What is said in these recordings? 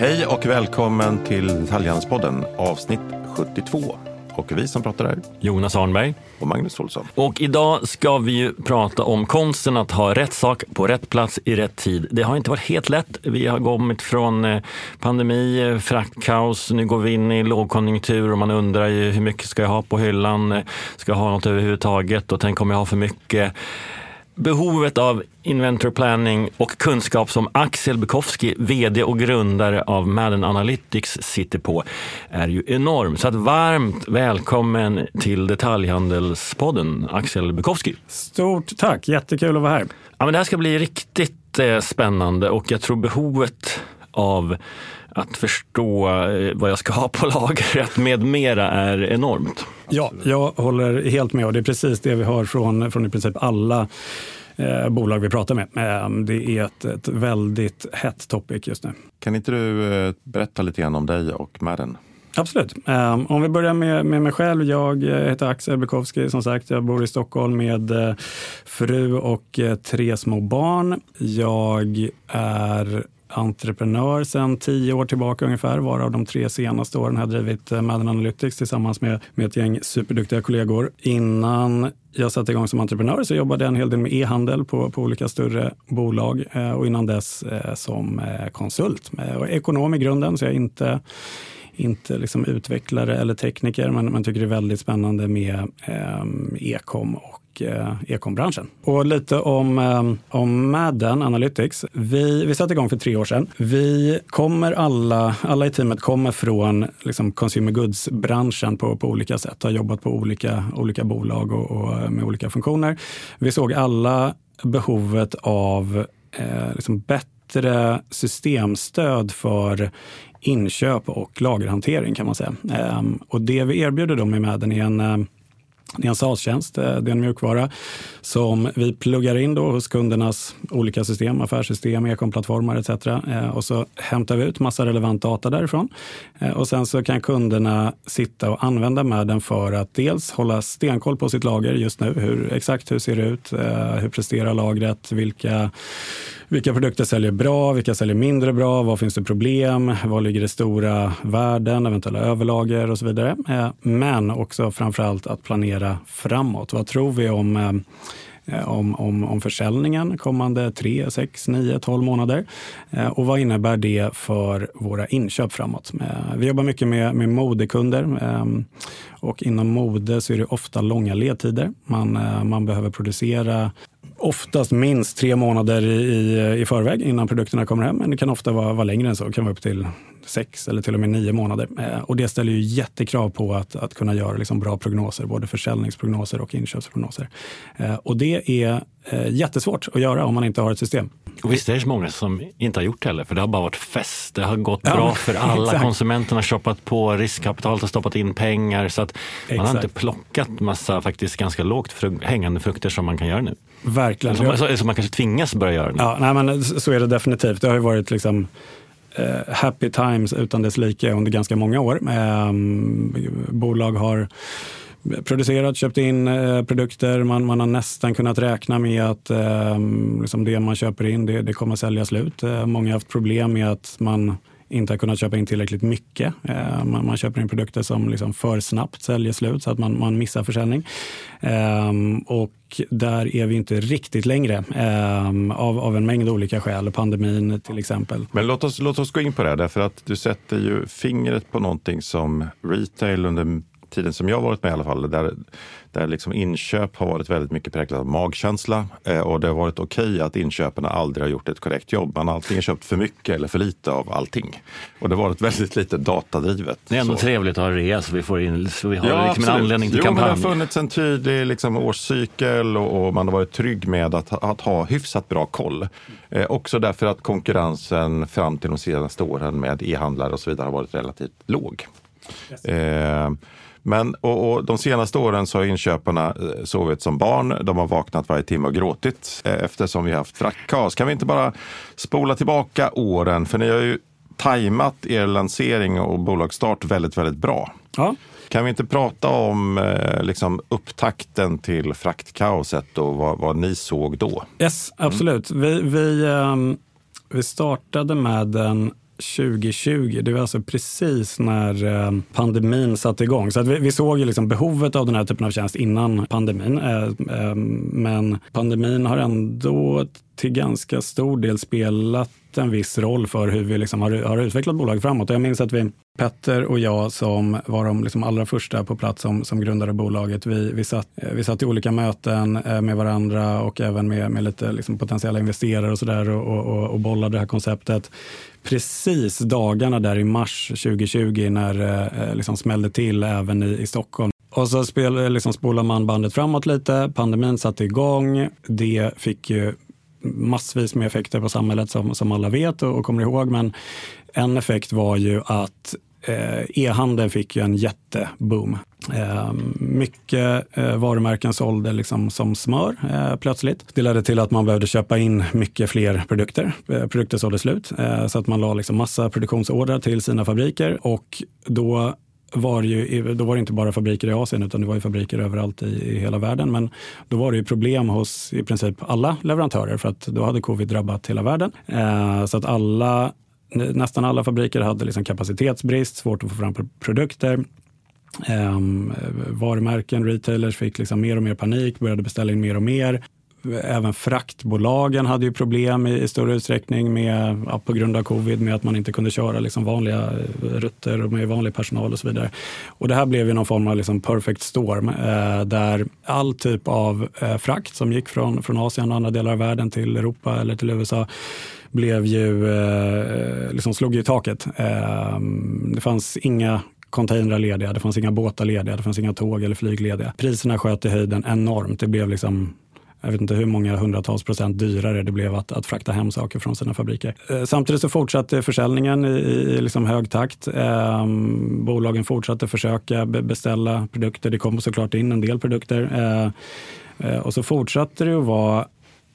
Hej och välkommen till Detaljhandelspodden avsnitt 72. Och vi som pratar är Jonas Arnberg. och Magnus Olsson. Och idag ska vi ju prata om konsten att ha rätt sak på rätt plats i rätt tid. Det har inte varit helt lätt. Vi har kommit från eh, pandemi, eh, fraktkaos, nu går vi in i lågkonjunktur och man undrar ju hur mycket ska jag ha på hyllan? Eh, Ska jag ha något överhuvudtaget? Och tänk om jag har för mycket? Behovet av inventory planning och kunskap som Axel Bukowski, vd och grundare av Madden Analytics, sitter på är ju enorm. Så att varmt välkommen till Detaljhandelspodden, Axel Bukowski. Stort tack, jättekul att vara här. Ja, men det här ska bli riktigt eh, spännande och jag tror behovet av att förstå eh, vad jag ska ha på lagret med mera är enormt. Ja, jag håller helt med och det är precis det vi hör från, från i princip alla eh, bolag vi pratar med. Eh, det är ett, ett väldigt hett topic just nu. Kan inte du eh, berätta lite grann om dig och Madden? Absolut. Eh, om vi börjar med, med mig själv. Jag heter Axel Bukowski. Som sagt, jag bor i Stockholm med fru och tre små barn. Jag är entreprenör sedan tio år tillbaka ungefär, varav de tre senaste åren har jag drivit eh, Madden Analytics tillsammans med, med ett gäng superduktiga kollegor. Innan jag satte igång som entreprenör så jobbade jag en hel del med e-handel på, på olika större bolag eh, och innan dess eh, som eh, konsult. Eh, och ekonom i grunden, så jag är inte inte liksom utvecklare eller tekniker, men man tycker det är väldigt spännande med eh, e-com och eh, e-com-branschen. Och lite om, eh, om Madden Analytics. Vi, vi satte igång för tre år sedan. Vi kommer alla, alla i teamet kommer från liksom, consumer goods-branschen på, på olika sätt, har jobbat på olika, olika bolag och, och eh, med olika funktioner. Vi såg alla behovet av eh, liksom bättre systemstöd för inköp och lagerhantering kan man säga. Ehm, och det vi erbjuder dem i Madden är en, eh, det är en SaaS-tjänst, eh, det är en mjukvara som vi pluggar in då hos kundernas olika system, affärssystem, e-com-plattformar etc. Eh, och så hämtar vi ut massa relevant data därifrån. Och sen så kan kunderna sitta och använda Madden för att dels hålla stenkoll på sitt lager just nu. Hur, exakt hur ser det ut? Hur presterar lagret? Vilka vilka produkter säljer bra? Vilka säljer mindre bra? Var finns det problem? Var ligger det stora värden, eventuella överlager och så vidare. Eh, men också framförallt att planera framåt. Vad tror vi om eh, eh, om, om, om försäljningen kommande 3, 6, 9, 12 månader. Eh, Och vad innebär det för våra inköp framåt? Eh, Vi jobbar mycket med, med modekunder eh, och inom mode så är det ofta långa ledtider. Man, eh, man behöver producera oftast minst tre månader i, i förväg innan produkterna kommer hem. Men det kan ofta vara, vara längre än så. Det kan vara upp till sex eller till och med nio månader. Eh, och det ställer ju jättekrav på att, att kunna göra liksom bra prognoser, både försäljningsprognoser och inköpsprognoser. Eh, och det är jättesvårt att göra om man inte har ett system. Och visst är det så många som inte har gjort det heller, för det har bara varit fest. Det har gått Ja, bra för alla. exakt. Konsumenterna har shoppat på, riskkapitalet har stoppat in pengar. Så att man har Exakt. inte plockat massa faktiskt ganska lågt fruk- hängande frukter som man kan göra nu. Verkligen. Som, så- som man kanske tvingas börja göra nu. Ja, nej, men så så är det definitivt. Det har ju varit liksom eh, happy times utan dess like under ganska många år. Eh, bolag har producerat, köpt in eh, produkter. Man, man har nästan kunnat räkna med att eh, liksom det man köper in, det, det kommer sälja slut. Eh, många har haft problem med att man inte har kunnat köpa in tillräckligt mycket. Eh, man, man köper in produkter som liksom för snabbt säljer slut så att man, man missar försäljning. Ehm, och där är vi inte riktigt längre ehm, av, av en mängd olika skäl. Pandemin till exempel. Men låt oss, låt oss gå in på det, därför att du sätter ju fingret på någonting som retail under tiden som jag har varit med i alla fall, där, där liksom inköp har varit väldigt mycket präglat av magkänsla eh, och det har varit okej att inköparna aldrig har gjort ett korrekt jobb. Man har antingen köpt för mycket eller för lite av allting. Och det har varit väldigt lite datadrivet. Det är ändå Så. trevligt att ha rea så vi, får in, så vi har liksom en anledning till jo, men det har kampanj. funnits en tydlig liksom, årscykel och, och man har varit trygg med att, ha- att ha hyfsat bra koll. Eh, också därför att konkurrensen fram till de senaste åren med e-handlare och så vidare har varit relativt låg. Eh, men och, och de senaste åren så har inköparna eh, sovit som barn. De har vaknat varje timme och gråtit eh, eftersom vi har haft fraktkaos. Kan vi inte bara spola tillbaka åren? För ni har ju tajmat er lansering och bolagsstart väldigt, väldigt bra. Ja. Kan vi inte prata om eh, liksom upptakten till fraktkaoset och vad, vad ni såg då? Yes, absolut. Vi, vi, ehm, vi startade med den 2020. Det var alltså precis när eh, pandemin satte igång. Så att vi, vi såg ju liksom behovet av den här typen av tjänst innan pandemin. Eh, eh, men pandemin har ändå till ganska stor del spelat en viss roll för hur vi liksom har, har utvecklat bolaget framåt. Jag minns att vi, Petter och jag som var de liksom allra första på plats som, som grundade bolaget, vi, vi, satt, vi satt i olika möten med varandra och även med, med lite liksom potentiella investerare och sådär och, och, och bollade det här konceptet precis dagarna där i mars 2020 när det liksom smällde till även i, i Stockholm. Och så spel, eh, liksom spolar man bandet framåt lite, pandemin satte igång. Det fick ju massvis med effekter på samhället som, som alla vet och, och kommer ihåg. Men en effekt var ju att Eh, e-handeln fick ju en jätteboom. Eh, mycket eh, varumärken sålde liksom som smör plötsligt. Det ledde till att man behövde köpa in mycket fler produkter. Produkter sålde slut, så att man la liksom massa produktionsordrar till sina fabriker och då var det ju, då var det inte bara fabriker i Asien utan det var ju fabriker överallt i, i, hela världen. Men då var det ju problem hos i princip alla leverantörer för att då hade covid drabbat hela världen. Eh, så att alla, nästan alla fabriker hade liksom kapacitetsbrist, svårt att få fram produkter. Eh, varumärken, retailers fick liksom mer och mer panik, började beställa in mer och mer även fraktbolagen hade ju problem i, i större utsträckning med, ja, på grund av covid med att man inte kunde köra liksom vanliga eh, rutter med vanlig personal och så vidare. Och det här blev ju någon form av liksom perfect storm eh, där all typ av eh, frakt som gick från, från Asien och andra delar av världen till Europa eller till USA blev ju, eh, liksom slog ju i taket. Eh, det fanns inga containrar lediga, det fanns inga båtar lediga, det fanns inga tåg eller flyg lediga. Priserna sköt i höjden enormt. Det blev liksom jag vet inte hur många hundratals procent dyrare det blev att, att frakta hem saker från sina fabriker. Eh, samtidigt så fortsatte försäljningen i, i liksom hög takt. Eh, bolagen fortsatte försöka beställa produkter. Det kom såklart in en del produkter. Eh, eh och så fortsatte det att vara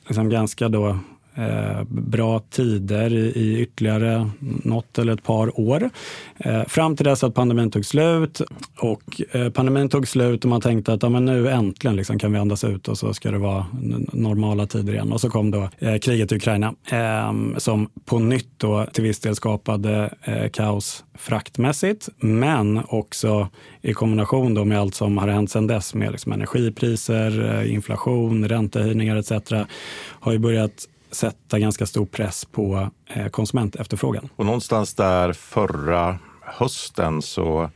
liksom ganska då Eh, bra tider i, ytterligare något eller ett par år. Eh, fram till dess att pandemin tog slut. Och eh, pandemin tog slut och man tänkte att ja, men nu äntligen liksom kan vi andas ut och så ska det vara normala tider igen. Och så kom då kriget i Ukraina ehm, som på nytt då till viss del skapade kaos fraktmässigt, men också i kombination då med allt som har hänt sedan dess med liksom energipriser, inflation, räntehöjningar etc. har ju börjat sätta ganska stor press på eh, konsumentefterfrågan. Och någonstans där förra hösten så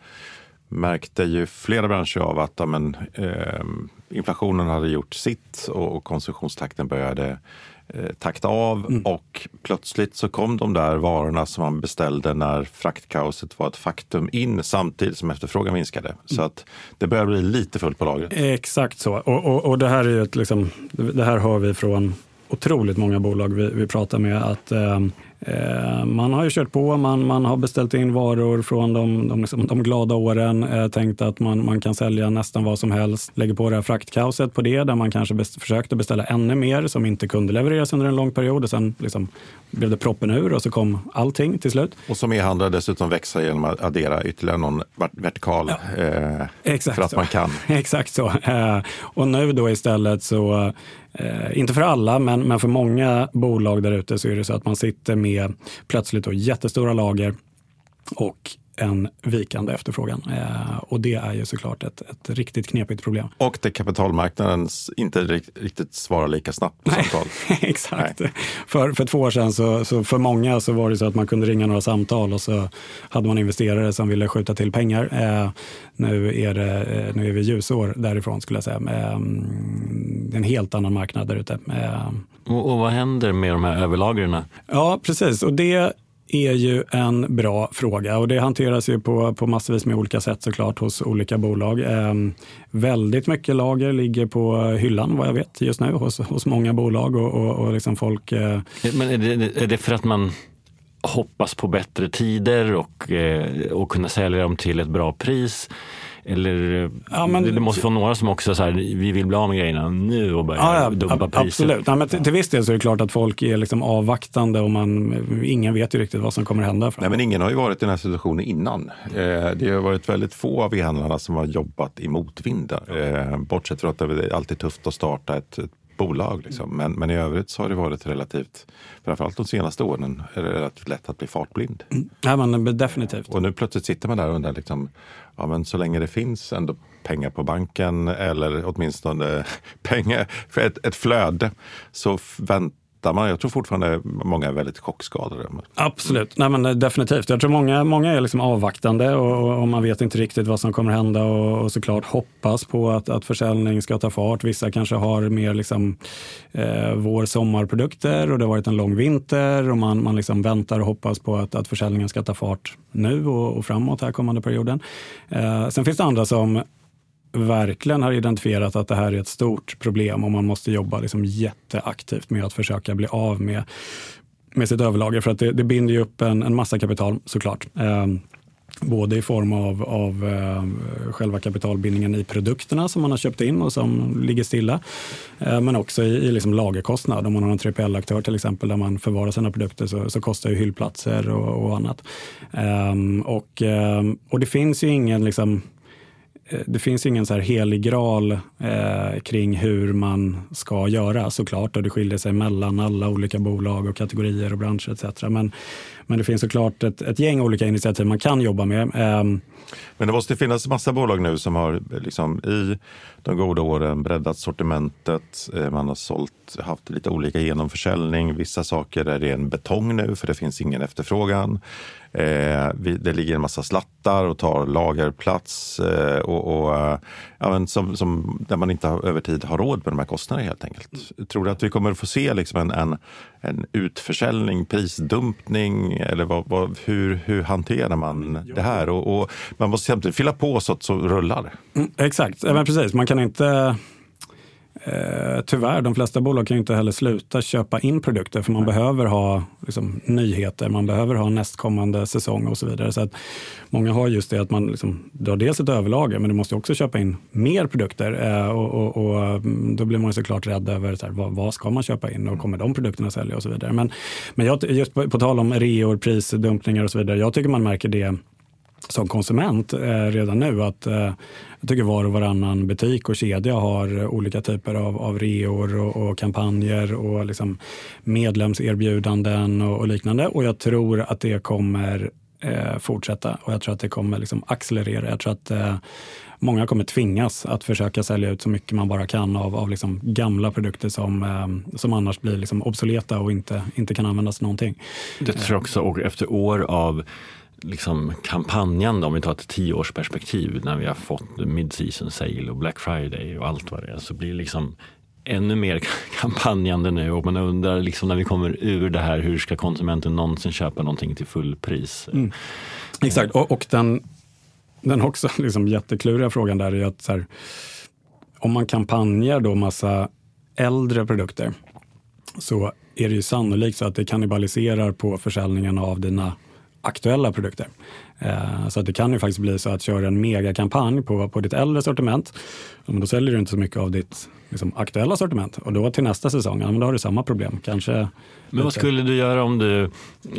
märkte ju flera branscher av att men, eh, inflationen hade gjort sitt och konsumtionstakten började eh, takta av mm. och plötsligt så kom de där varorna som man beställde när fraktkaoset var ett faktum in samtidigt som efterfrågan minskade. Mm. Så att det börjar bli lite fullt på lagret. Exakt så. Och, och, och det här är ju ett, liksom, det här hör vi från otroligt många bolag vi, vi pratar med att eh, Eh, man har ju kört på, man, man har beställt in varor från de, de, liksom, de glada åren, eh, tänkt att man, man kan sälja nästan vad som helst. Lägger på det här fraktkaoset på det, där man kanske best, försökte beställa ännu mer som inte kunde levereras under en lång period och sen liksom blev det proppen ur och så kom allting till slut. Och som e-handlare dessutom växa genom att addera ytterligare någon vertikal ja. eh, för att så. man kan. Exakt så. Eh, och nu då istället så Eh, inte för alla, men, men för många bolag där ute så är det så att man sitter med plötsligt då jättestora lager och en vikande efterfrågan. Eh, och det är ju såklart ett, ett riktigt knepigt problem. Och det kapitalmarknaden inte riktigt svarar lika snabbt på samtal. Exakt. Nej. För, för två år sedan, så, så, för många, så var det så att man kunde ringa några samtal och så hade man investerare som ville skjuta till pengar. Eh, nu, är det, eh, nu är vi ljusår därifrån skulle jag säga. Eh, det är en helt annan marknad där ute. Eh, och, och vad händer med de här överlagren? Ja, precis. Och det är ju en bra fråga och det hanteras ju på, på massvis med olika sätt såklart hos olika bolag. Eh, väldigt mycket lager ligger på hyllan vad jag vet just nu hos, hos många bolag och, och, och liksom folk. Eh... Men är det, är det för att man hoppas på bättre tider och, eh, och kunna sälja dem till ett bra pris? Eller ja, men, det måste vara några som också så här, vi vill bli av med grejerna nu och börja ja, ja, dumpa priser. Absolut. Ja, men till, till viss del så är det klart att folk är liksom avvaktande och man, ingen vet ju riktigt vad som kommer hända. Nej, men ingen har ju varit i den här situationen innan. Eh, det har varit väldigt få av e-handlarna som har jobbat i motvind. Eh, bortsett från att det är alltid tufft att starta ett bolag. Liksom. Men, men i övrigt så har det varit relativt, framförallt de senaste åren, är det relativt lätt att bli fartblind. Mm. Ja, men definitivt. Och nu plötsligt sitter man där och undrar, liksom, ja, men så länge det finns ändå pengar på banken eller åtminstone pengar för ett, ett flöde så väntar man. Jag tror fortfarande många är väldigt chockskadade. Absolut, Nej, men eh, definitivt. Jag tror många, många är liksom avvaktande och, och man vet inte riktigt vad som kommer hända och, och såklart hoppas på att, att försäljning ska ta fart. Vissa kanske har mer liksom, eh, vår sommarprodukter och det har varit en lång vinter och man, man liksom väntar och hoppas på att, att försäljningen ska ta fart nu och, och framåt här kommande perioden. Eh, sen finns det andra som verkligen har identifierat att det här är ett stort problem och man måste jobba liksom jätteaktivt med att försöka bli av med, med sitt överlager. För att det, det binder ju upp en, en massa kapital såklart. Eh, både i form av, av eh, själva kapitalbindningen i produkterna som man har köpt in och som ligger stilla. Eh, men också i, i liksom lagerkostnad. Om man har en 3PL-aktör till exempel där man förvarar sina produkter så, så kostar ju hyllplatser och, och annat. Ehm, och, ehm, och det finns ju ingen liksom, Eh, det finns ingen så här helig graal eh, kring hur man ska göra såklart och det skiljer sig mellan alla olika bolag och kategorier och branscher etc. Men, men det finns såklart ett, ett gäng olika initiativ man kan jobba med. Eh, men det måste finnas massa bolag nu som har liksom, i de goda åren breddat sortimentet. Eh, man har sålt, haft lite olika genomförsäljning. Vissa saker är ren betong nu för det finns ingen efterfrågan. Eh, det ligger en massa slattar och tar lagerplats eh, och, och eh, ja, som, som, där man inte har, över tid har råd med de här kostnaderna helt enkelt. Tror du att vi kommer att få se liksom en, en, en utförsäljning, prisdumpning eller vad, vad, hur, hur hanterar man det här? Och, och man måste samtidigt fylla på så att det rullar. Mm, exakt, ja, men precis. Man kan inte Eh, tyvärr, de flesta bolag kan ju inte heller sluta köpa in produkter för man Nej. behöver ha liksom, nyheter, man behöver ha nästkommande säsong och så vidare. Så att många har just det att man liksom, du har dels ett överlager men du måste också köpa in mer produkter eh, och, och, och, mm, då blir man såklart rädd över så här, vad, vad, ska man köpa in och kommer de produkterna sälja och så vidare. Men, men jag, just på, på tal om reor, prisdumpningar och så vidare, jag tycker man märker det som konsument eh, redan nu att eh, jag tycker var och varannan butik och kedja har olika typer av, av reor och, och kampanjer och liksom medlemserbjudanden och, och, liknande. Och jag tror att det kommer eh, fortsätta och jag tror att det kommer liksom accelerera. Jag tror att eh, många kommer tvingas att försöka sälja ut så mycket man bara kan av, av liksom gamla produkter som, eh, som annars blir liksom obsoleta och inte, inte kan användas till någonting. Det tror jag också, och efter år av liksom kampanjande, om vi tar ett tioårsperspektiv när vi har fått mid-season sale och Black Friday och allt vad det är, så blir det liksom ännu mer kampanjande nu och man undrar liksom när vi kommer ur det här, hur ska konsumenten någonsin köpa någonting till fullpris? Mm. Exakt, och, och, den, den också liksom jättekluriga frågan där är att här, om man kampanjar då massa äldre produkter så är det ju sannolikt så att det kannibaliserar på försäljningen av dina aktuella produkter. Eh, så att det kan ju faktiskt bli så att köra en megakampanj på, på ditt äldre sortiment. Men då säljer du inte så mycket av ditt liksom, aktuella sortiment. Och då till nästa säsong, ja, då har du samma problem. Kanske men vad skulle du göra om du,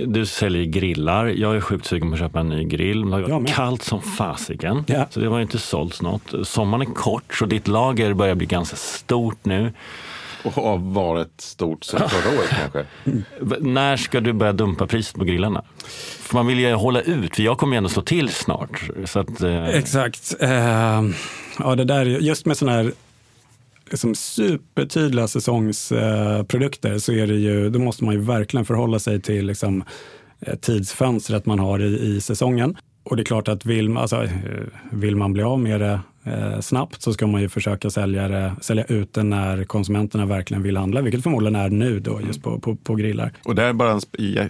du säljer grillar? Jag är sjukt sugen på att köpa en ny grill. Det har varit kallt som fasiken, ja. så det har inte sålts något. Sommaren är kort, så ditt lager börjar bli ganska stort nu. Och har varit stort sedan förra året kanske. När ska du börja dumpa priset på grillarna? För man vill ju hålla ut, för jag kommer ju ändå slå till snart. Så att, eh... Exakt. Eh, ja, det där, just med sådana här liksom supertydliga säsongsprodukter så är det ju, då måste man ju verkligen förhålla sig till liksom, eh, tidsfönstret man har i, i säsongen. Och det är klart att vill, alltså, eh, vill man bli av med det eh, snabbt så ska man ju försöka sälja, det, sälja ut det när konsumenterna verkligen vill handla, vilket förmodligen är nu då just på, på, på grillar. Och det är bara en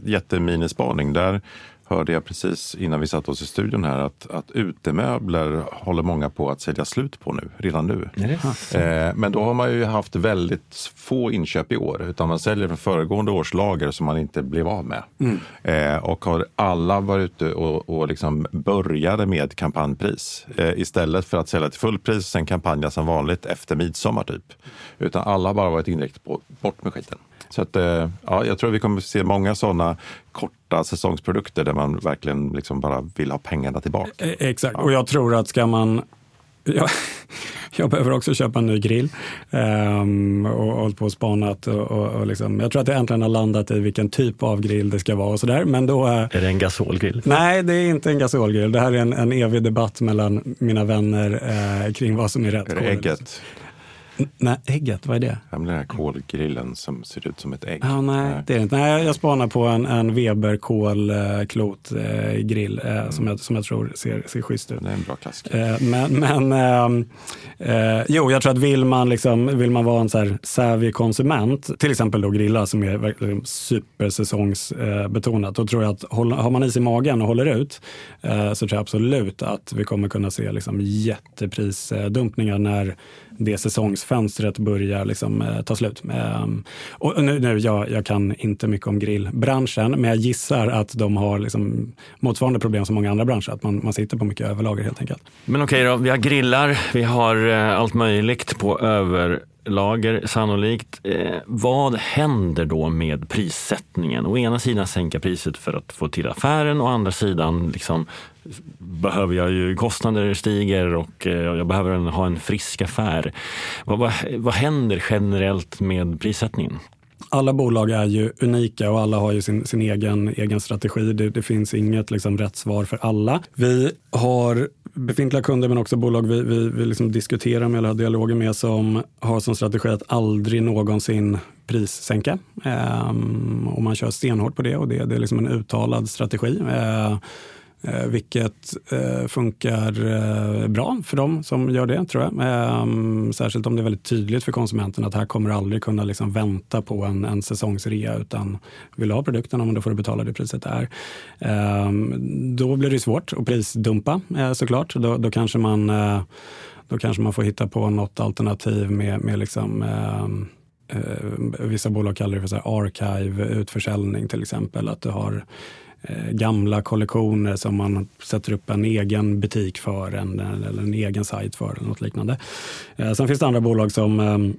jätteminispaning. Där hörde jag precis innan vi satt oss i studion här att, att utemöbler håller många på att sälja slut på nu, redan nu. Eh, men då har man ju haft väldigt få inköp i år, utan man säljer från föregående års lager som man inte blev av med. Mm. Eh, och har alla varit ute och, och liksom började med kampanjpris eh, istället för att sälja till fullpris och sen kampanja som vanligt efter midsommar typ. Utan alla har bara varit inriktade på bort med skiten. Så att, eh, ja, jag tror vi kommer att se många sådana korta säsongsprodukter där man verkligen liksom bara vill ha pengarna tillbaka. E, exakt, och jag tror att ska man jag, jag behöver också köpa en ny grill. Um, och hållit på och spanat. Och, och, och liksom, jag tror att jag äntligen har landat i vilken typ av grill det ska vara och sådär. Men då, är det en gasolgrill? Nej, det är inte en gasolgrill. Det här är en, en evig debatt mellan mina vänner uh, kring vad som är rätt. Är det ägget? Nej, ägget, vad är det? Ja, den här kolgrillen som ser ut som ett ägg. Ah, nej, nej, det är inte. Nej, jag spanar på en, en Weber kolklotgrill eh, mm. som, jag, som jag tror ser, ser schysst ut. Det är en bra klassiker. Eh, men men eh, eh, jo, jag tror att vill man, liksom, vill man vara en så här savvy konsument, till exempel då grillar som är verkligen supersäsongsbetonat, då tror jag att håll, har man is i magen och håller ut eh, så tror jag absolut att vi kommer kunna se liksom jätteprisdumpningar när det säsongsfönstret börjar liksom, eh, ta slut. Eh, och nu, nu, jag, jag kan inte mycket om grillbranschen, men jag gissar att de har liksom, motsvarande problem som många andra branscher, att man, man sitter på mycket överlager helt enkelt. Men okej då, vi har grillar, vi har eh, allt möjligt på över lager sannolikt. Eh, vad händer då med prissättningen? Å ena sidan sänka priset för att få till affären, å andra sidan liksom, behöver jag ju, kostnader stiger och eh, jag behöver en, ha en frisk affär. Vad, vad, vad händer generellt med prissättningen? alla bolag är ju unika och alla har ju sin, sin egen, egen strategi. Det, det finns inget liksom, rätt svar för alla. Vi har befintliga kunder men också bolag vi, vi, vi liksom diskuterar med eller har dialoger med som har som strategi att aldrig någonsin prissänka. Ehm, och man kör stenhårt på det och det, det är liksom en uttalad strategi. Ehm, Eh, vilket eh, funkar eh, bra för dem som gör det, tror jag. Ehm, särskilt om det är väldigt tydligt för konsumenten att här kommer du aldrig kunna liksom vänta på en, en säsongsrea utan vill du ha produkten, då får du betala det priset det är. Ehm, då blir det svårt att prisdumpa eh, såklart. Då, då, kanske man, eh, då kanske man får hitta på något alternativ med, med liksom, ehm, eh, vissa bolag kallar det för så archive utförsäljning till exempel. Att du har Eh, gamla kollektioner som man sätter upp en egen butik för en, eller en egen sajt för eller något liknande. Eh, sen finns det andra bolag som ehm,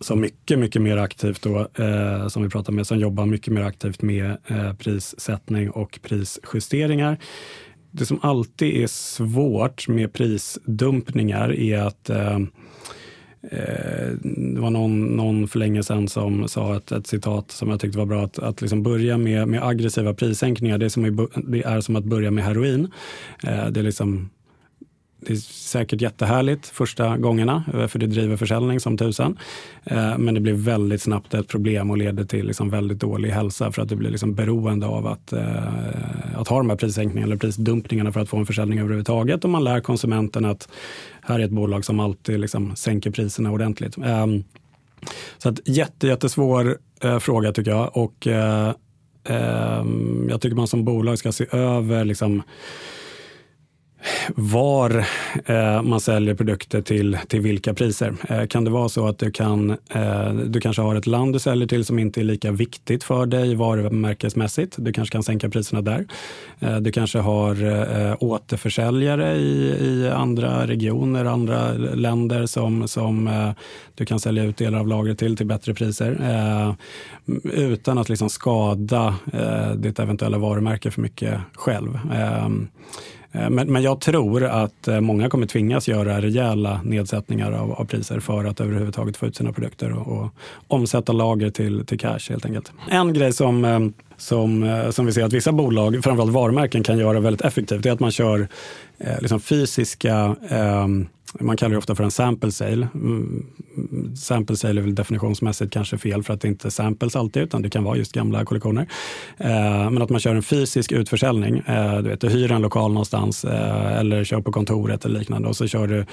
som mycket, mycket mer aktivt då, eh, som vi pratar med, som jobbar mycket mer aktivt med eh, prissättning och prisjusteringar. Det som alltid är svårt med prisdumpningar är att Eh, Eh, det var någon, någon för länge sedan som sa ett, ett citat som jag tyckte var bra. Att, att liksom börja med, med aggressiva prissänkningar, det är, som, det är som att börja med heroin. Eh, det är liksom det är säkert jättehärligt första gångerna, eh, för det driver försäljning som tusan. Eh, men det blir väldigt snabbt ett problem och leder till liksom väldigt dålig hälsa för att du blir liksom beroende av att, eh, att ha de här prissänkningarna eller prisdumpningarna för att få en försäljning överhuvudtaget. Och man lär konsumenten att här är ett bolag som alltid liksom sänker priserna ordentligt. Ehm, så att jätte, jättesvår fråga tycker jag. Och ehm, jag tycker man som bolag ska se över liksom, var eh, man säljer produkter till, till vilka priser. Eh, kan det vara så att du, kan, eh, du kanske har ett land du säljer till som inte är lika viktigt för dig varumärkesmässigt. Du kanske kan sänka priserna där. Eh, du kanske har eh, återförsäljare i, i andra regioner, andra länder som, som eh, du kan sälja ut delar av lagret till till bättre priser. Eh, utan att liksom skada eh, ditt eventuella varumärke för mycket själv. Eh, Eh, men, men jag tror att eh, många kommer tvingas göra rejäla nedsättningar av, av priser för att överhuvudtaget få ut sina produkter och, och omsätta lager till, till cash helt enkelt. En grej som, eh, som, som vi ser att vissa bolag, framförallt varumärken, kan göra väldigt effektivt är att man kör eh, liksom fysiska eh, man kallar det ofta för en sample sale. Mm, sample sale är väl definitionsmässigt kanske fel för att det inte är samples alltid, utan det kan vara just gamla kollektioner. Eh, men att man kör en fysisk utförsäljning. Eh, du, vet, du hyr en lokal någonstans eh, eller kör på kontoret eller liknande och så kör du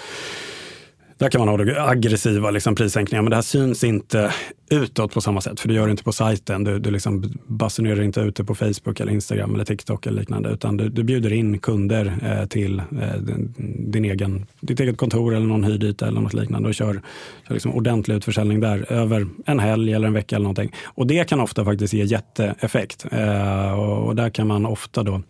där kan man ha aggressiva liksom, prissänkningar, men det här syns inte utåt på samma sätt, för du gör det inte på sajten. Du, du liksom basunerar inte ut det på Facebook, eller Instagram eller TikTok eller liknande, utan du, du bjuder in kunder eh, till eh, din egen, ditt eget kontor eller någon hyrd eller något liknande och kör, kör liksom ordentlig utförsäljning där över en helg eller en vecka eller någonting. Och det kan ofta faktiskt ge jätteeffekt. Eh, och, och där kan man ofta då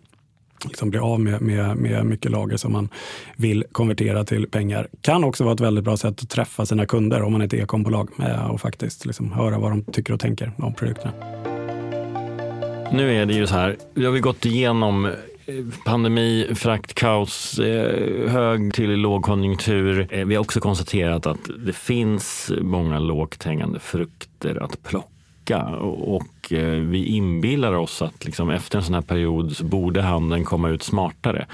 liksom bli av med, med, med mycket lager som man vill konvertera till pengar. Kan också vara ett väldigt bra sätt att träffa sina kunder om man är ett e-kombolag eh, och faktiskt liksom höra vad de tycker och tänker om produkterna. Nu är det ju så här, vi har gått igenom eh, pandemi, fraktkaos, eh, hög till lågkonjunktur. Vi har också konstaterat att det finns många lågt hängande frukter att plocka och eh, vi inbillar oss att liksom efter en sån här period så borde handeln komma ut smartare.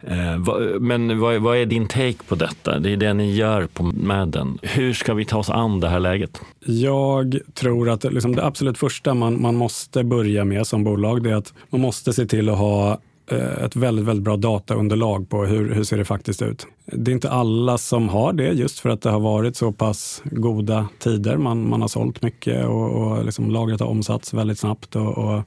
Eh, men vad, är din take på detta? Det är det ni gör på Madden. Hur ska vi ta oss an det här läget? Jag tror att liksom det absolut första man, man måste börja med som bolag, det är att man måste se till att ha Eh, ett väldigt, väldigt bra dataunderlag på hur, hur ser det faktiskt ut. Det är inte alla som har det just för att det har varit så pass goda tider. Man, man har sålt mycket och, och liksom lagret har omsatts väldigt snabbt och, och,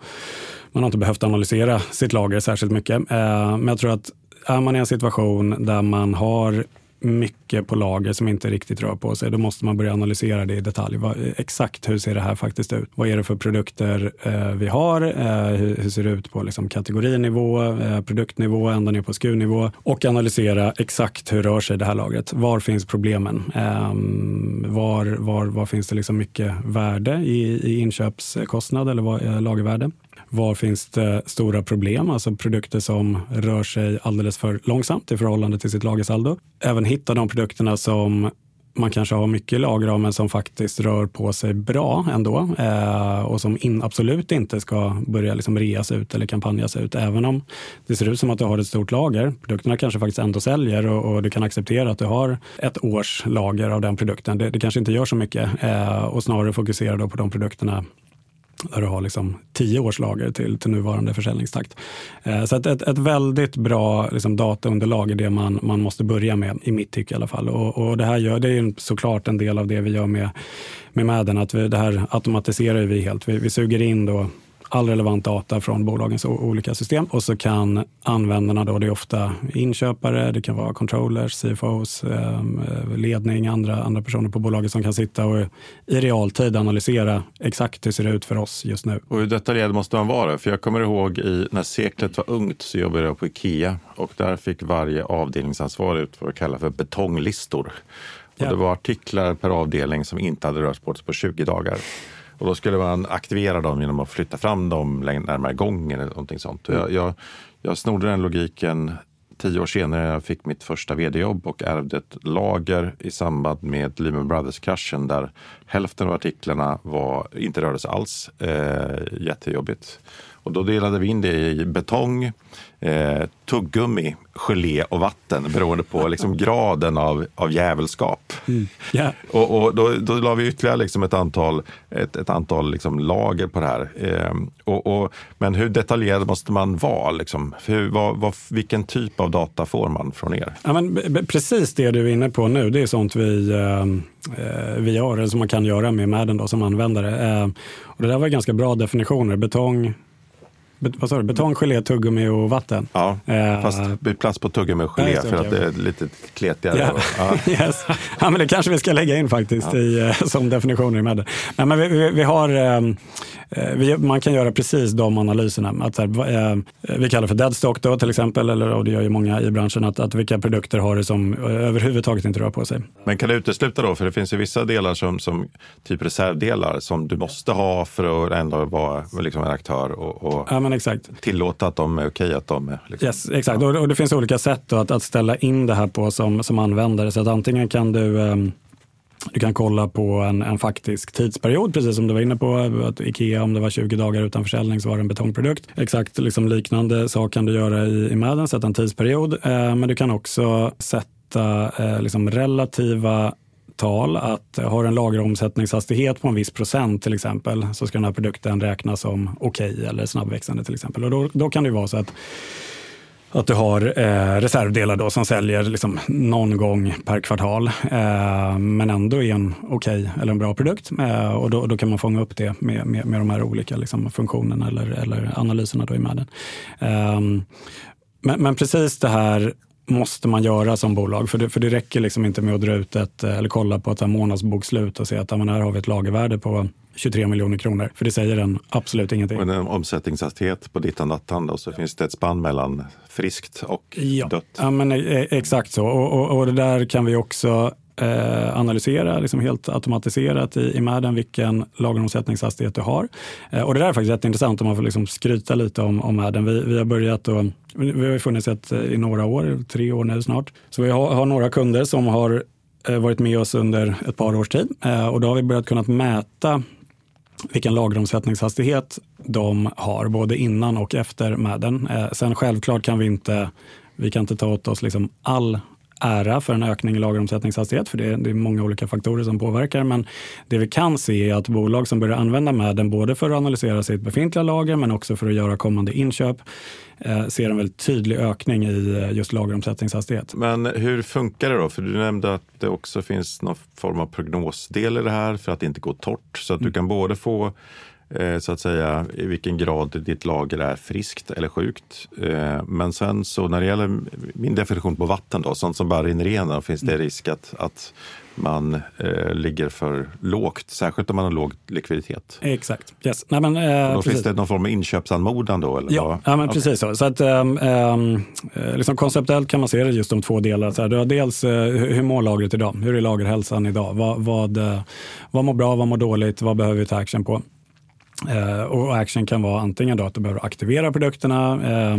man har inte behövt analysera sitt lager särskilt mycket. Eh, men jag tror att är man i en situation där man har mycket på lager som inte riktigt rör på sig, då måste man börja analysera det i detalj. Vad, exakt hur ser det här faktiskt ut? Vad är det för produkter eh, vi har? Eh, hur, hur, ser det ut på liksom, kategorinivå, eh, produktnivå, ända ner på SKU-nivå? Och analysera exakt hur rör sig det här lagret? Var finns problemen? Ehm, var, var, var finns det liksom mycket värde i, i inköpskostnad eller var, eh, lagervärde? Var finns det stora problem, alltså produkter som rör sig alldeles för långsamt i förhållande till sitt lagersaldo. Även hitta de produkterna som man kanske har mycket lager av men som faktiskt rör på sig bra ändå eh, och som in, absolut inte ska börja liksom reas ut eller kampanjas ut. Även om det ser ut som att du har ett stort lager. Produkterna kanske faktiskt ändå säljer och, och du kan acceptera att du har ett års lager av den produkten. Det, det kanske inte gör så mycket eh, och snarare fokusera då på de produkterna där du har liksom tio års lager till, till nuvarande försäljningstakt. Eh, så ett, ett, ett, väldigt bra liksom, dataunderlag är det man, man måste börja med, i mitt tycke i alla fall. Och, och det här gör, det är såklart en del av det vi gör med, med Madden, att vi, det här automatiserar vi helt. Vi, vi suger in då all relevant data från bolagens olika system och så kan användarna, då, det är ofta inköpare, det kan vara controllers, CFOs, ehm, ledning, andra, andra personer på bolaget som kan sitta och i realtid analysera exakt hur det ser ut för oss just nu. Och hur detaljerad måste man vara? För jag kommer ihåg i, när seklet var ungt så jobbade jag på Ikea och där fick varje avdelningsansvarig ut vad vi kallar för betonglistor. Och Det var artiklar per avdelning som inte hade bort på 20 dagar. Och då skulle man aktivera dem genom att flytta fram dem närmare gången eller någonting sånt. Mm. Jag, jag, jag snodde den logiken tio år senare jag fick mitt första vd-jobb och ärvde ett lager i samband med Lehman Brothers-kraschen där hälften av artiklarna var, inte rörde sig alls. Eh, jättejobbigt. Och då delade vi in det i betong, eh, tuggummi, gelé och vatten beroende på liksom graden av, av jävelskap. Mm. Yeah. Och, och, då, då la vi ytterligare liksom ett antal, ett, ett antal liksom lager på det här. Eh, och, och, men hur detaljerad måste man vara? Liksom? Hur, vad, vad, vilken typ av data får man från er? Ja, men, precis det du är inne på nu, det är sånt vi, eh, eh vi gör, eller som man kan göra med Madden då, som användare. Eh, och det där var ganska bra definitioner. Betong, vad sa du? Betong, gelé, tuggummi och vatten? Ja, eh, fast det plats på tuggummi och gelé för okay, att det är lite kletigare. Yeah. ja. yes. ja, men det kanske vi ska lägga in faktiskt ja. i, eh, som definitioner i Medde. Nej, men vi, vi, vi har, ehm, eh, vi, man kan göra precis de analyserna. Att, här, eh, vi kallar för deadstock då till exempel, eller, och det gör ju många i branschen, att, att vilka produkter har det som eh, överhuvudtaget inte rör på sig. Men kan du utesluta då, för det finns ju vissa delar som, som typ reservdelar som du måste ha för att ändå vara liksom en aktör och, och ja, men exakt. tillåta att de är okej att de är... Liksom. Yes, exakt, ja. och, och, det finns olika sätt att, att ställa in det här på som, som användare. Så att antingen kan du um, du kan kolla på en, en, faktisk tidsperiod, precis som du var inne på. Att Ikea, om det var 20 dagar utan försäljning så var det en betongprodukt. Exakt liksom liknande sak kan du göra i, i Madden, sätta en tidsperiod. Eh, men du kan också sätta eh, liksom relativa tal att har en lageromsättningshastighet på en viss procent till exempel så ska den här produkten räknas som okej okay eller snabbväxande till exempel. Och då, då kan det vara så att att du har eh, reservdelar då som säljer liksom någon gång per kvartal, eh, men ändå är en okej okay, eller en bra produkt. Eh, och då, då, kan man fånga upp det med, med, med de här olika liksom, funktionerna eller, eller analyserna då i Madden. Eh, men, men precis det här måste man göra som bolag. För det, för det räcker liksom inte med att dra ut ett, eller kolla på ett månadsbokslut och se att här har vi ett lagervärde på 23 miljoner kronor. För det säger den absolut ingenting. Och en omsättningshastighet på dittan dattan och så finns det ett spann mellan friskt och ja. dött. Ja, men e, e, exakt så. Och, och, och, det där kan vi också eh, analysera liksom helt automatiserat i, i Madden vilken lageromsättningshastighet du har. Eh, och det där är faktiskt intressant om man får liksom skryta lite om, om Madden. Vi, vi har börjat då, vi har funnits ett, eh, i några år, tre år nu snart. Så vi har, har några kunder som har eh, varit med oss under ett par års tid eh, och då har vi börjat kunna mäta vilken lageromsättningshastighet de har, både innan och efter Madden. Eh, sen självklart kan vi inte, vi kan inte ta åt oss liksom all ära för en ökning i lageromsättningshastighet, för det är, det är många olika faktorer som påverkar. Men det vi kan se är att bolag som börjar använda Madden både för att analysera sitt befintliga lager, men också för att göra kommande inköp, eh, ser en väldigt tydlig ökning i eh, just lageromsättningshastighet. Men hur funkar det då? För du nämnde att det också finns någon form av prognosdel i det här för att det inte går torrt. Så att du mm. kan både få så att säga i vilken grad ditt lager är friskt eller sjukt. Eh, men sen så när det gäller min definition på vatten, då, sånt som bara rinner igenom, finns det mm. risk att, att man eh, ligger för lågt, särskilt om man har låg likviditet. Exakt. Yes. Nej, men, eh, då finns det någon form av inköpsanmodan då? Eller ja, ja men okay. precis så. så att, eh, liksom konceptuellt kan man se det just om två delar. Så här, du har dels eh, hur mår lagret idag? Hur är lagerhälsan idag? Vad, vad, vad mår bra? Vad mår dåligt? Vad behöver vi ta action på? Eh, och action kan vara antingen då att du behöver aktivera produkterna eh,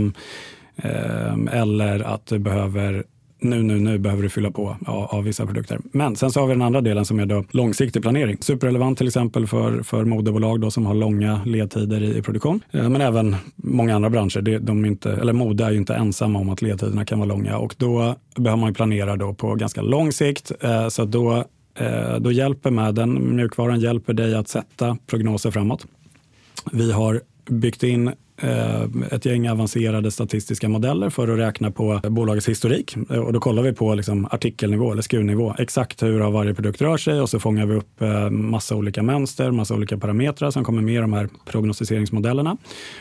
eh, eller att du behöver nu, nu, nu behöver du fylla på av, av, vissa produkter. Men sen så har vi den andra delen som är då långsiktig planering. Superrelevant till exempel för, för modebolag då som har långa ledtider i, i produktion. Eh, men även många andra branscher. Det, de inte, eller mode är ju inte ensamma om att ledtiderna kan vara långa och då behöver man planera då på ganska lång sikt. Eh, så då, eh, då hjälper med den, mjukvaran hjälper dig att sätta prognoser framåt. Vi har byggt in eh, ett gäng avancerade statistiska modeller för att räkna på bolagets historik. Eh, och då kollar vi på liksom artikelnivå eller SKU-nivå. Exakt hur har varje produkt rör sig och så fångar vi upp eh, massa olika mönster, massa olika parametrar som kommer med i de här prognostiseringsmodellerna.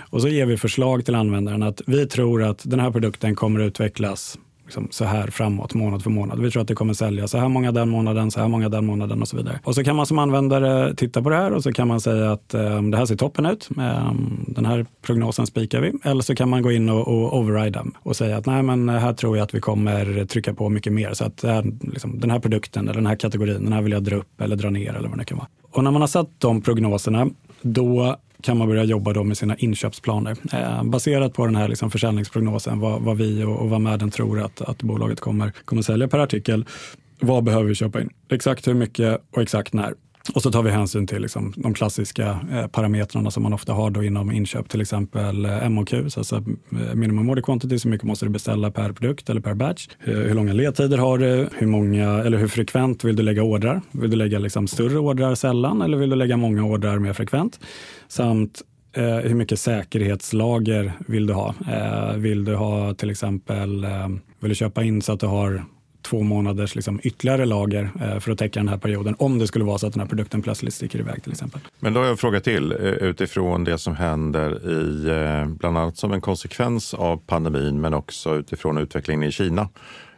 Och så ger vi förslag till användaren att vi tror att den här produkten kommer utvecklas liksom så här framåt, månad för månad. Vi tror att det kommer sälja så här många den månaden, så här många den månaden och så vidare. Och så kan man som användare titta på det här och så kan man säga att um, det här ser toppen ut. Um, den här prognosen spikar vi. Eller så kan man gå in och, och override och säga att nej, men här tror jag att vi kommer trycka på mycket mer. Så att här, liksom, den här produkten eller den här kategorin, den här vill jag dra upp eller dra ner eller vad det kan vara. Och när man har satt de prognoserna, då kan man börja jobba då med sina inköpsplaner. Eh, baserat på den här liksom försäljningsprognosen, vad, vad vi och, och vad Madden tror att, att bolaget kommer, kommer sälja per artikel. Vad behöver vi köpa in? Exakt hur mycket och exakt när. Och så tar vi hänsyn till liksom de klassiska eh, parametrarna som man ofta har då inom inköp, till exempel eh, MOQ, alltså eh, minimum order quantity, så mycket måste du beställa per produkt eller per batch. Hur långa ledtider har du? Hur, många, eller hur frekvent vill du lägga ordrar? Vill du lägga liksom större ordrar sällan eller vill du lägga många ordrar mer frekvent? Samt eh, hur mycket säkerhetslager vill du ha? Eh, vill du ha till exempel, eh, vill du köpa in så att du har två månaders liksom, ytterligare lager eh, för att täcka den här perioden om det skulle vara så att den här produkten plötsligt sticker iväg till exempel. Men då har jag en fråga till eh, utifrån det som händer i eh, bland annat som en konsekvens av pandemin men också utifrån utvecklingen i Kina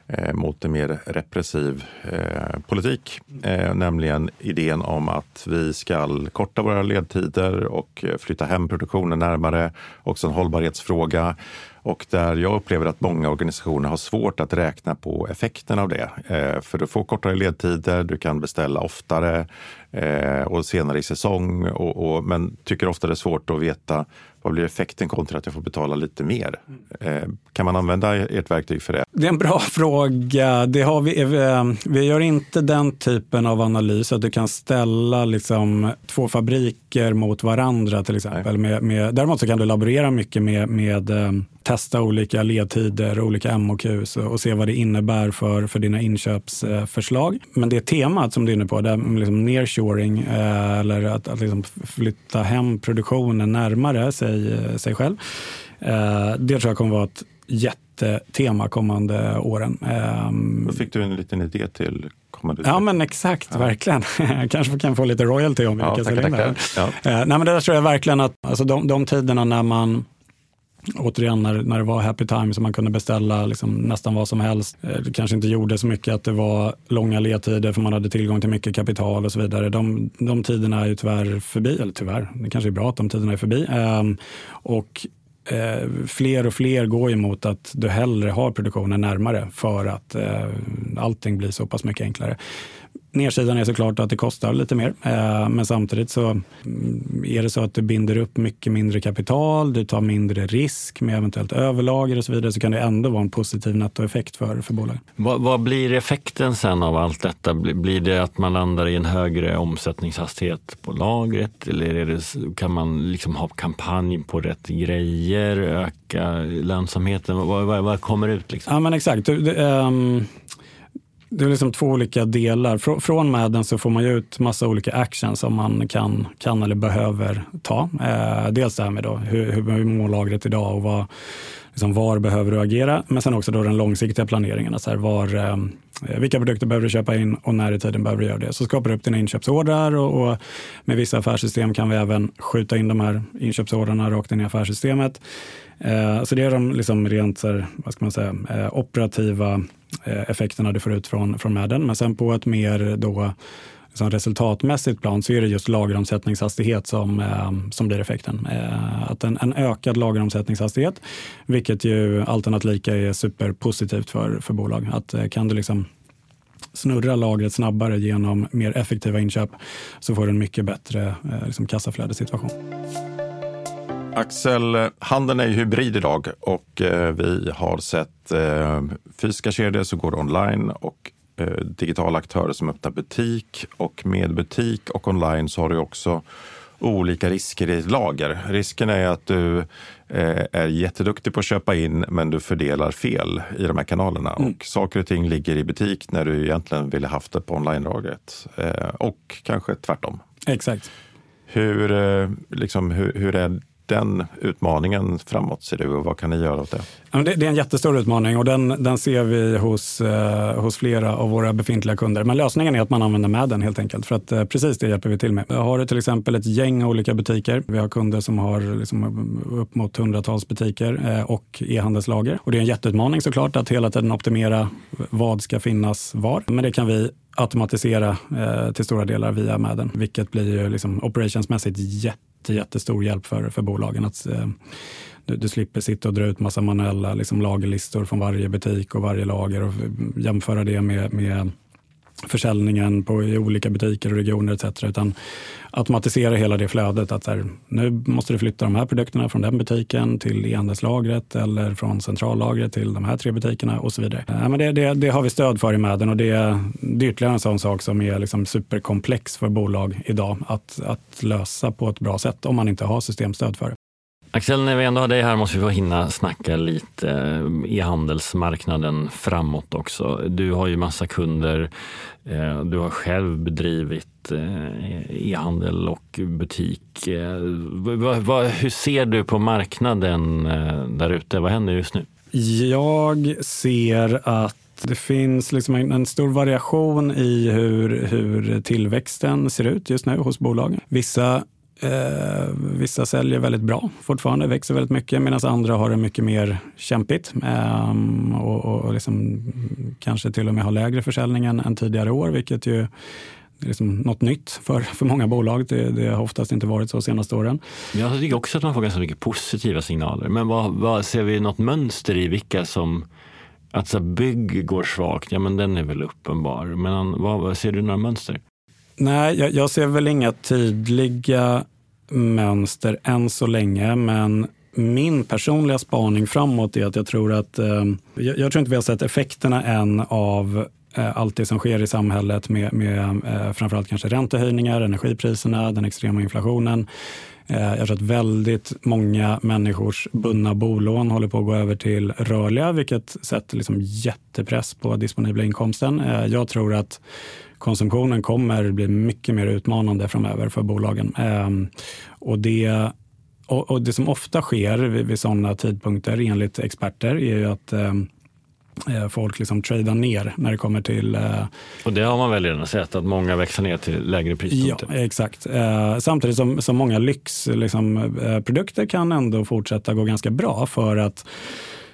eh, mot en mer repressiv eh, politik. Eh, nämligen idén om att vi ska korta våra ledtider och flytta hem produktionen närmare. Också en hållbarhetsfråga och där jag upplever att många organisationer har svårt att räkna på effekten av det. Eh, för du får kortare ledtider, du kan beställa oftare eh, och senare i säsong, och, och, men tycker ofta det är svårt att veta vad blir effekten kontra att jag får betala lite mer? Eh, kan man använda ert verktyg för det? Det är en bra fråga. Det har vi, eh, vi gör inte den typen av analys att du kan ställa liksom två fabriker mot varandra till exempel. Med, med, däremot så kan du laborera mycket med, med eh, testa olika ledtider olika MOQs och se vad det innebär för, för dina inköpsförslag. Men det temat som du är inne på, det liksom nearshoring eller att, att liksom flytta hem produktionen närmare sig, sig själv. Det tror jag kommer vara ett jättetema kommande åren. Då fick du en liten idé till kommande Ja, men exakt, ja. verkligen. kanske kan få lite royalty om vi ja, lyckas det. Ja. Nej, men det där tror jag verkligen att alltså de, de tiderna när man återigen när, när det var happy time så man kunde beställa liksom nästan vad som helst. Det kanske inte gjorde så mycket att det var långa ledtider för man hade tillgång till mycket kapital och så vidare. De, de tiderna är ju tyvärr förbi, eller tyvärr, det kanske är bra att de tiderna är förbi. Um, och eh, fler och fler går ju mot att du hellre har produktionen närmare för att eh, allting blir så pass mycket enklare. Nedsidan är såklart att det kostar lite mer, eh, men samtidigt så mm, är det så att du binder upp mycket mindre kapital, du tar mindre risk med eventuellt överlager och så vidare, så kan det ändå vara en positiv nettoeffekt för, för bolaget. Vad, vad blir effekten sen av allt detta? Blir det att man landar i en högre omsättningshastighet på lagret? Eller det, kan man liksom ha kampanj på rätt grejer, öka lönsamheten? Vad, vad, vad kommer ut? Liksom? Ja, men exakt. Det, det, um det är liksom två olika delar. Från Madden så får man ju ut massa olika actions som man kan, kan eller behöver ta. Eh, dels det här med då, hur, hur mår lagret idag och vad, liksom var behöver du agera? Men sen också då den långsiktiga planeringen. Så här, var, eh, Eh, vilka produkter behöver du köpa in och när i tiden behöver du göra det? Så skapar du upp dina inköpsordrar och, och, med vissa affärssystem kan vi även skjuta in de här inköpsordrarna rakt in i affärssystemet. Eh, så det är de liksom rent så vad ska man säga, eh, operativa eh, effekterna du får ut från, från Madden. Men sen på ett mer då liksom resultatmässigt plan så är det just lageromsättningshastighet som, eh, som blir effekten. Eh, att en, en ökad lageromsättningshastighet, vilket ju allt annat lika är superpositivt för, för bolag. Att eh, kan du liksom snurra lagret snabbare genom mer effektiva inköp så får du en mycket bättre eh, liksom kassaflödessituation. Axel, handeln är ju hybrid idag och eh, vi har sett eh, fysiska kedjor som går online och eh, digitala aktörer som öppnar butik. Och med butik och online så har du också olika risker i lager. Risken är att du är jätteduktig på att köpa in men du fördelar fel i de här kanalerna. Mm. Och saker och ting ligger i butik när du egentligen ville haft det på online-lagret. Och kanske tvärtom. Exakt. Hur, liksom, hur, hur är den utmaningen framåt ser du och vad kan ni göra åt det? Det är en jättestor utmaning och den, den ser vi hos, eh, hos flera av våra befintliga kunder. Men lösningen är att man använder med den helt enkelt. För att eh, precis det hjälper vi till med. Har du till exempel ett gäng olika butiker. Vi har kunder som har liksom upp mot hundratals butiker eh, och e-handelslager. Och det är en jätteutmaning såklart att hela tiden optimera vad ska finnas var. Men det kan vi automatisera till stora delar via Madden, vilket blir ju liksom operationsmässigt jätte jättestor hjälp för, för bolagen. Att, eh, du, du, slipper sitta och dra ut massa manuella liksom, lagerlistor från varje butik och varje lager och mm, jämföra det med, med försäljningen på, i olika butiker och regioner etc. Utan automatisera hela det flödet. Att här, nu måste du flytta de här produkterna från den butiken till e-handelslagret eller från centrallagret till de här tre butikerna och så vidare. Ja, men det, det, det har vi stöd för i Mäden och det, det är ytterligare en sån sak som är liksom superkomplex för bolag idag att, att lösa på ett bra sätt om man inte har systemstöd för det. Axel, när vi ändå har dig här måste vi få hinna snacka lite eh, e-handelsmarknaden framåt också. Du har ju massa kunder. Eh, du har själv bedrivit eh, e-handel och butik. Hur ser du på marknaden där ute? Vad händer just nu? Jag ser att det finns liksom en, stor variation i hur, hur tillväxten ser ut just nu hos bolagen. Vissa Eh, vissa säljer väldigt bra fortfarande, växer väldigt mycket medan andra har det mycket mer kämpigt eh, och, och liksom, kanske till och med har lägre försäljning än, än tidigare år, vilket ju är liksom något nytt för, för många bolag. Det, det har oftast inte varit så de senaste åren. Jag tycker också att man får ganska mycket positiva signaler. Men vad, vad ser vi något mönster i vilka som Alltså bygg går svagt, ja men den är väl uppenbar. Men vad, vad ser du några mönster? Nej, jag, jag, ser väl inga tydliga mönster än så länge, men min personliga spaning framåt är att jag tror att, eh, jag, jag, tror inte vi har sett effekterna än av eh, allt det som sker i samhället med, med eh, framförallt kanske räntehöjningar, energipriserna, den extrema inflationen. Eh, jag tror att väldigt många människors bundna bolån håller på att gå över till rörliga, vilket sätter liksom jättepress på disponibla inkomsten. Eh, jag tror att konsumtionen kommer bli mycket mer utmanande framöver för bolagen. Ehm, och det, och, det som ofta sker vid, vid sådana tidpunkter enligt experter är ju att ehm, eh, folk liksom tradar ner när det kommer till... Eh, och det har man väl redan sett, att många växlar ner till lägre prispunkter? Ja, exakt. Eh, samtidigt som, som många lyxprodukter liksom, kan ändå fortsätta gå ganska bra för att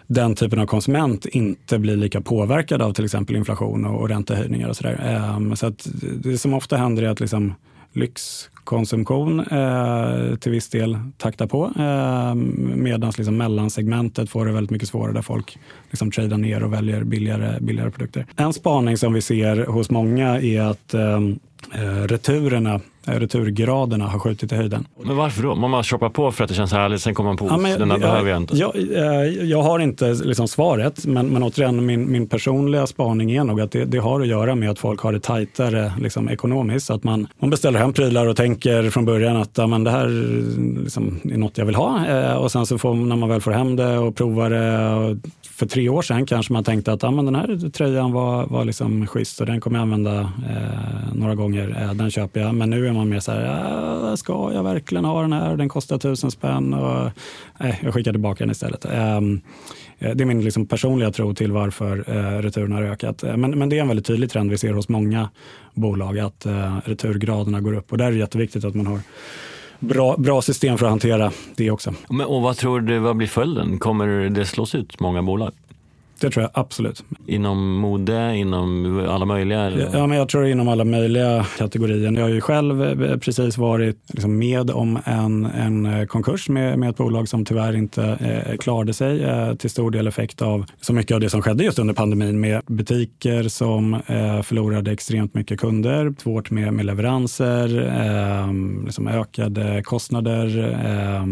den typen av konsument inte blir lika påverkad av till exempel inflation och, räntehöjningar och sådär. Um, så att det som ofta händer är att liksom lyxkonsumtion eh, till viss del taktar på. Eh, Medan liksom mellansegmentet får det väldigt mycket svårare där folk liksom tradar ner och väljer billigare, billigare produkter. En spaning som vi ser hos många är att ehm, eh returerna returgraderna har skjutit i höjden. Men varför då? Man bara shoppar på för att det känns härligt, sen kommer man på ja, men, den här jag, behöver jag inte. Jag, eh, jag har inte liksom svaret, men, men återigen min, min personliga spaning är nog att det, det har att göra med att folk har det tajtare liksom, ekonomiskt. Så att man, man beställer hem prylar och tänker från början att ja, men det här liksom, är något jag vill ha. Eh, och sen så får, när man väl får hem det och provar det och för tre år sedan kanske man tänkte att ja, men den här tröjan var, var liksom schysst och den kommer jag använda eh, några gånger. Eh, den köper jag. Men nu är man man mer så här, ska jag verkligen ha den här? Den kostar tusen spänn. Och, eh, jag skickar tillbaka den istället. Ehm, eh, det är min liksom personliga tro till varför eh, returerna har ökat. Eh, men, men det är en väldigt tydlig trend vi ser hos många bolag att returgraderna går upp. Och där är det jätteviktigt att man har bra, bra system för att hantera det också. Men, och vad tror du, vad blir följden? Kommer det slås ut många bolag? Det tror jag absolut. Inom mode, inom alla möjliga? Eller? Ja, men jag tror inom alla möjliga kategorier. Jag har ju själv eh, precis varit liksom med om en, en eh, konkurs med, med ett bolag som tyvärr inte eh, klarade sig. Eh, till stor del effekt av så mycket av det som skedde just under pandemin med butiker som eh, förlorade extremt mycket kunder, svårt med, med leveranser, eh, liksom ökade kostnader, eh,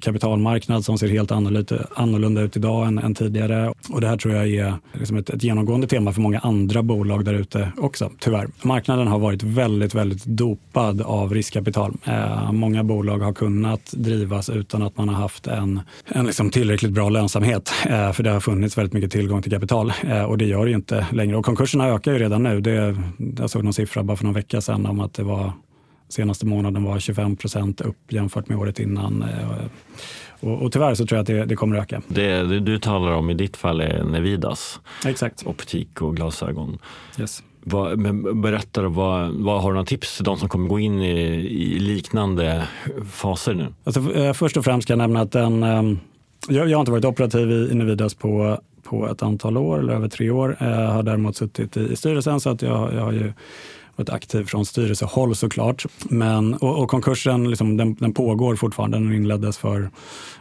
kapitalmarknad som ser helt annorlunda, annorlunda ut idag än, än tidigare. Och det här tror jag är liksom ett, ett genomgående tema för många andra bolag där ute också, tyvärr. Marknaden har varit väldigt, väldigt dopad av riskkapital. Eh, många bolag har kunnat drivas utan att man har haft en, en liksom tillräckligt bra lönsamhet, eh, för det har funnits väldigt mycket tillgång till kapital eh, och det gör det ju inte längre. Och konkurserna ökar ju redan nu. Det, jag såg någon siffra bara för någon vecka sedan om att det var senaste månaden var 25 procent upp jämfört med året innan. Eh, och, och tyvärr så tror jag att det, det kommer öka. Det, det, du talar om i ditt fall är Nevidas Exakt. optik och glasögon. Yes. Vad, men berätta då, vad, vad har du några tips till de som kommer gå in i, i liknande faser nu? Alltså, eh, först och främst kan jag nämna att den, ehm, jag, jag har inte varit operativ i, i Nevidas på, på ett antal år, eller över tre år. Jag eh, har däremot suttit i, i styrelsen så att jag, jag har ju varit aktiv från styrelsehåll såklart. Men, och, och konkursen liksom, den, den, pågår fortfarande. Den inleddes för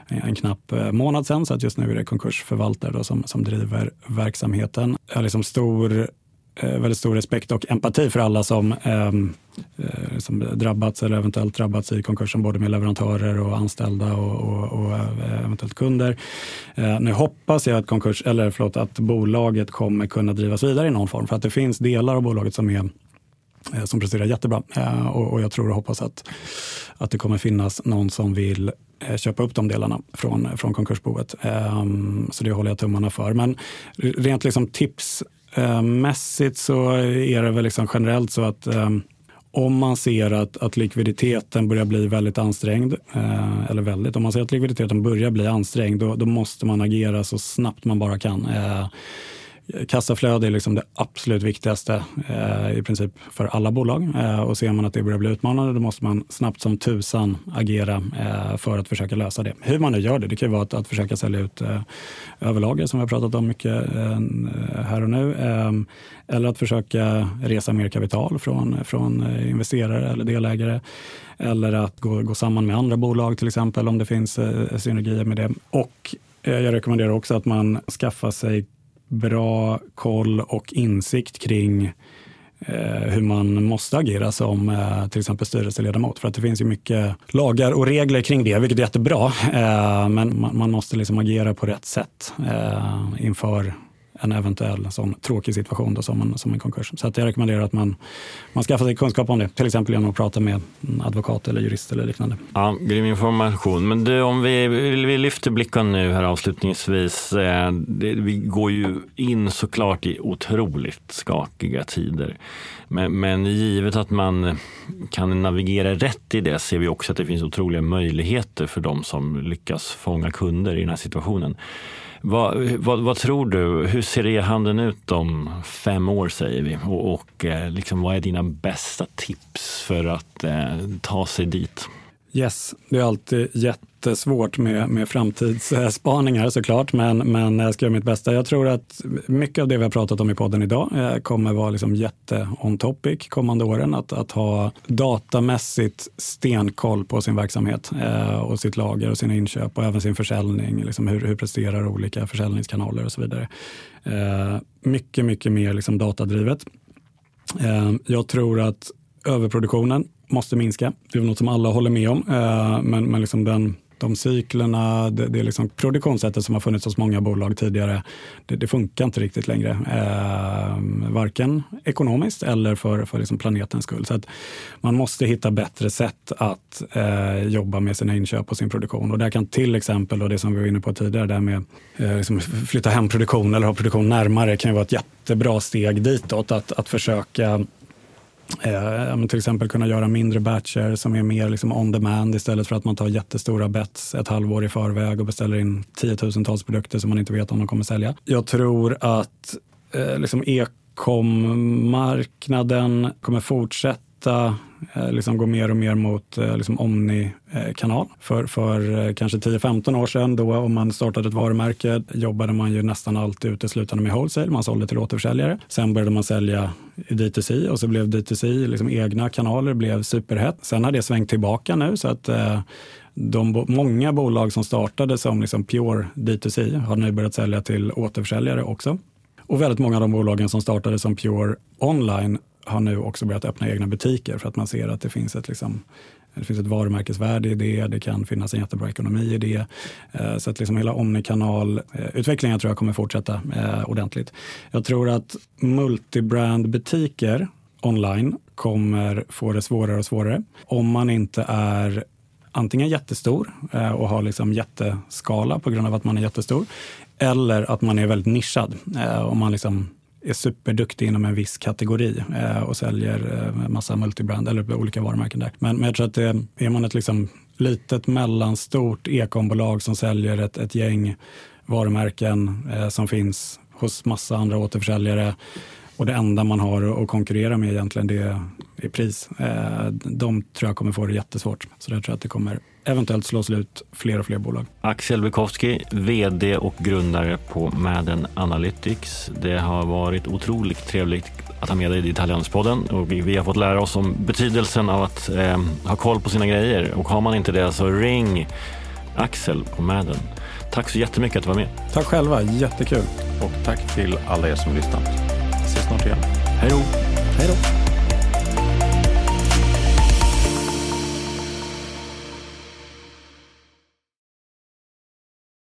eh, en knapp eh, månad sedan så att just nu är det konkursförvaltare då som, som driver verksamheten. Jag har liksom stor eh, väldigt stor respekt och empati för alla som, ehm, eh, som drabbats eller eventuellt drabbats i konkursen, både med leverantörer och anställda och, och, och eventuellt kunder. Eh, nu hoppas jag att, konkurs, eller förlåt, att bolaget kommer kunna drivas vidare i någon form, för att det finns delar av bolaget som är Eh, som presterar jättebra. Eh, och, jag tror och hoppas att, att det kommer finnas någon som vill eh, köpa upp de delarna från, från konkursboet. Ehm, så det håller jag tummarna för. Men rent liksom tipsmässigt så är det väl liksom generellt så att ehm, om man ser att, att likviditeten börjar bli väldigt ansträngd, eller väldigt, om man ser att likviditeten börjar bli ansträngd, då, då måste man agera så snabbt man bara kan. Kassaflöde är liksom det absolut viktigaste eh, i princip för alla bolag. Eh, och ser man att det börjar bli utmanande då måste man snabbt som tusan agera eh, för att försöka lösa det. Hur man nu gör det, det kan ju vara att, att försöka sälja ut eh, överlager som vi har pratat om mycket eh, eh, här och nu. Eh, eller att försöka resa mer kapital från, från eh, investerare eller delägare. Eller att gå, gå samman med andra bolag till exempel om det finns eh, synergier med det. Och jag rekommenderar också att man skaffar sig bra koll och insikt kring eh, hur man måste agera som eh, till exempel styrelseledamot. För att det finns ju mycket lagar och regler kring det, vilket är jättebra. Eh, men man, man måste liksom agera på rätt sätt eh, inför en eventuell sån tråkig situation då, som, en, som en konkurs. Så att jag rekommenderar att man, man skaffar sig kunskap om det, till exempel genom att prata med en advokat eller jurist eller liknande. Ja, grym information. Men du, om vi, vi lyfter blicken nu här avslutningsvis. Eh, det, vi går ju in såklart i otroligt skakiga tider. Men, men givet att man kan navigera rätt i det ser vi också att det finns otroliga möjligheter för de som lyckas fånga kunder i den här situationen. Vad, vad, vad, tror du? Hur ser e-handeln ut om fem år säger vi? Och, och eh, liksom, vad är dina bästa tips för att eh, ta sig dit? Yes, det är alltid jättesvårt med, med framtidsspaningar såklart, men, men jag ska göra mitt bästa. Jag tror att mycket av det vi har pratat om i podden idag eh, kommer vara liksom jätte on topic kommande åren. Att, att ha datamässigt stenkoll på sin verksamhet eh, och sitt lager och sina inköp och även sin försäljning. Liksom hur, hur presterar olika försäljningskanaler och så vidare. Eh, mycket, mycket mer liksom datadrivet. Jag tror att överproduktionen måste minska. Det är något som alla håller med om. Eh, men, men liksom den, de cyklerna, det, det är liksom produktionssättet som har funnits hos många bolag tidigare, det, det funkar inte riktigt längre. Eh, varken ekonomiskt eller för, för liksom planetens skull. Så att man måste hitta bättre sätt att eh, jobba med sina inköp och sin produktion. Och där kan till exempel, och det som vi var inne på tidigare, där med eh, liksom flytta hem produktion eller ha produktion närmare kan ju vara ett jättebra steg ditåt. Att, att försöka Eh, till exempel kunna göra mindre batcher som är mer liksom on demand istället för att man tar jättestora bets ett halvår i förväg och beställer in tiotusentals produkter som man inte vet om de kommer sälja. Jag tror att eh, liksom e-com-marknaden kommer fortsätta detta eh, liksom går mer och mer mot eh, liksom Omni-kanal. Eh, för, för kanske 10-15 år sedan, då om man startade ett varumärke, jobbade man ju nästan alltid uteslutande med wholesale. Man sålde till återförsäljare. Sen började man sälja i D2C och så blev D2C, liksom egna kanaler, blev superhett. Sen har det svängt tillbaka nu så att de många bolag som startade som liksom pure D2C har nu börjat sälja till återförsäljare också. Och väldigt många av de bolagen som startade som pure online har nu också börjat öppna egna butiker för att man ser att det finns ett, liksom, det finns ett varumärkesvärde i det, det kan finnas en jättebra ekonomi i det. Eh, så att liksom hela omnikanal-utvecklingen eh, tror jag kommer fortsätta eh, ordentligt. Jag tror att multibrand-butiker online kommer få det svårare och svårare om man inte är antingen jättestor och har liksom jätteskala på grund av att man är jättestor eller att man är väldigt nischad. Om man liksom är superduktig inom en viss kategori eh, och säljer eh, massa multibrand eller olika varumärken där. Men, men jag tror att det, är man ett liksom litet mellanstort ekombolag som säljer ett, ett gäng varumärken eh, som finns hos massa andra återförsäljare och det enda man har att konkurrera med egentligen det är pris. Eh, de tror jag kommer få det jättesvårt. Så jag tror att det kommer eventuellt slås ut fler och fler bolag. Axel Bukowski, VD och grundare på Madden Analytics. Det har varit otroligt trevligt att ha med dig i Detaljhandelspodden och vi har fått lära oss om betydelsen av att eh, ha koll på sina grejer och har man inte det så ring Axel på Madden. Tack så jättemycket att du var med. Tack själva, jättekul. Och tack till alla er som lyssnat. Vi ses snart igen. Hej då. Hej då.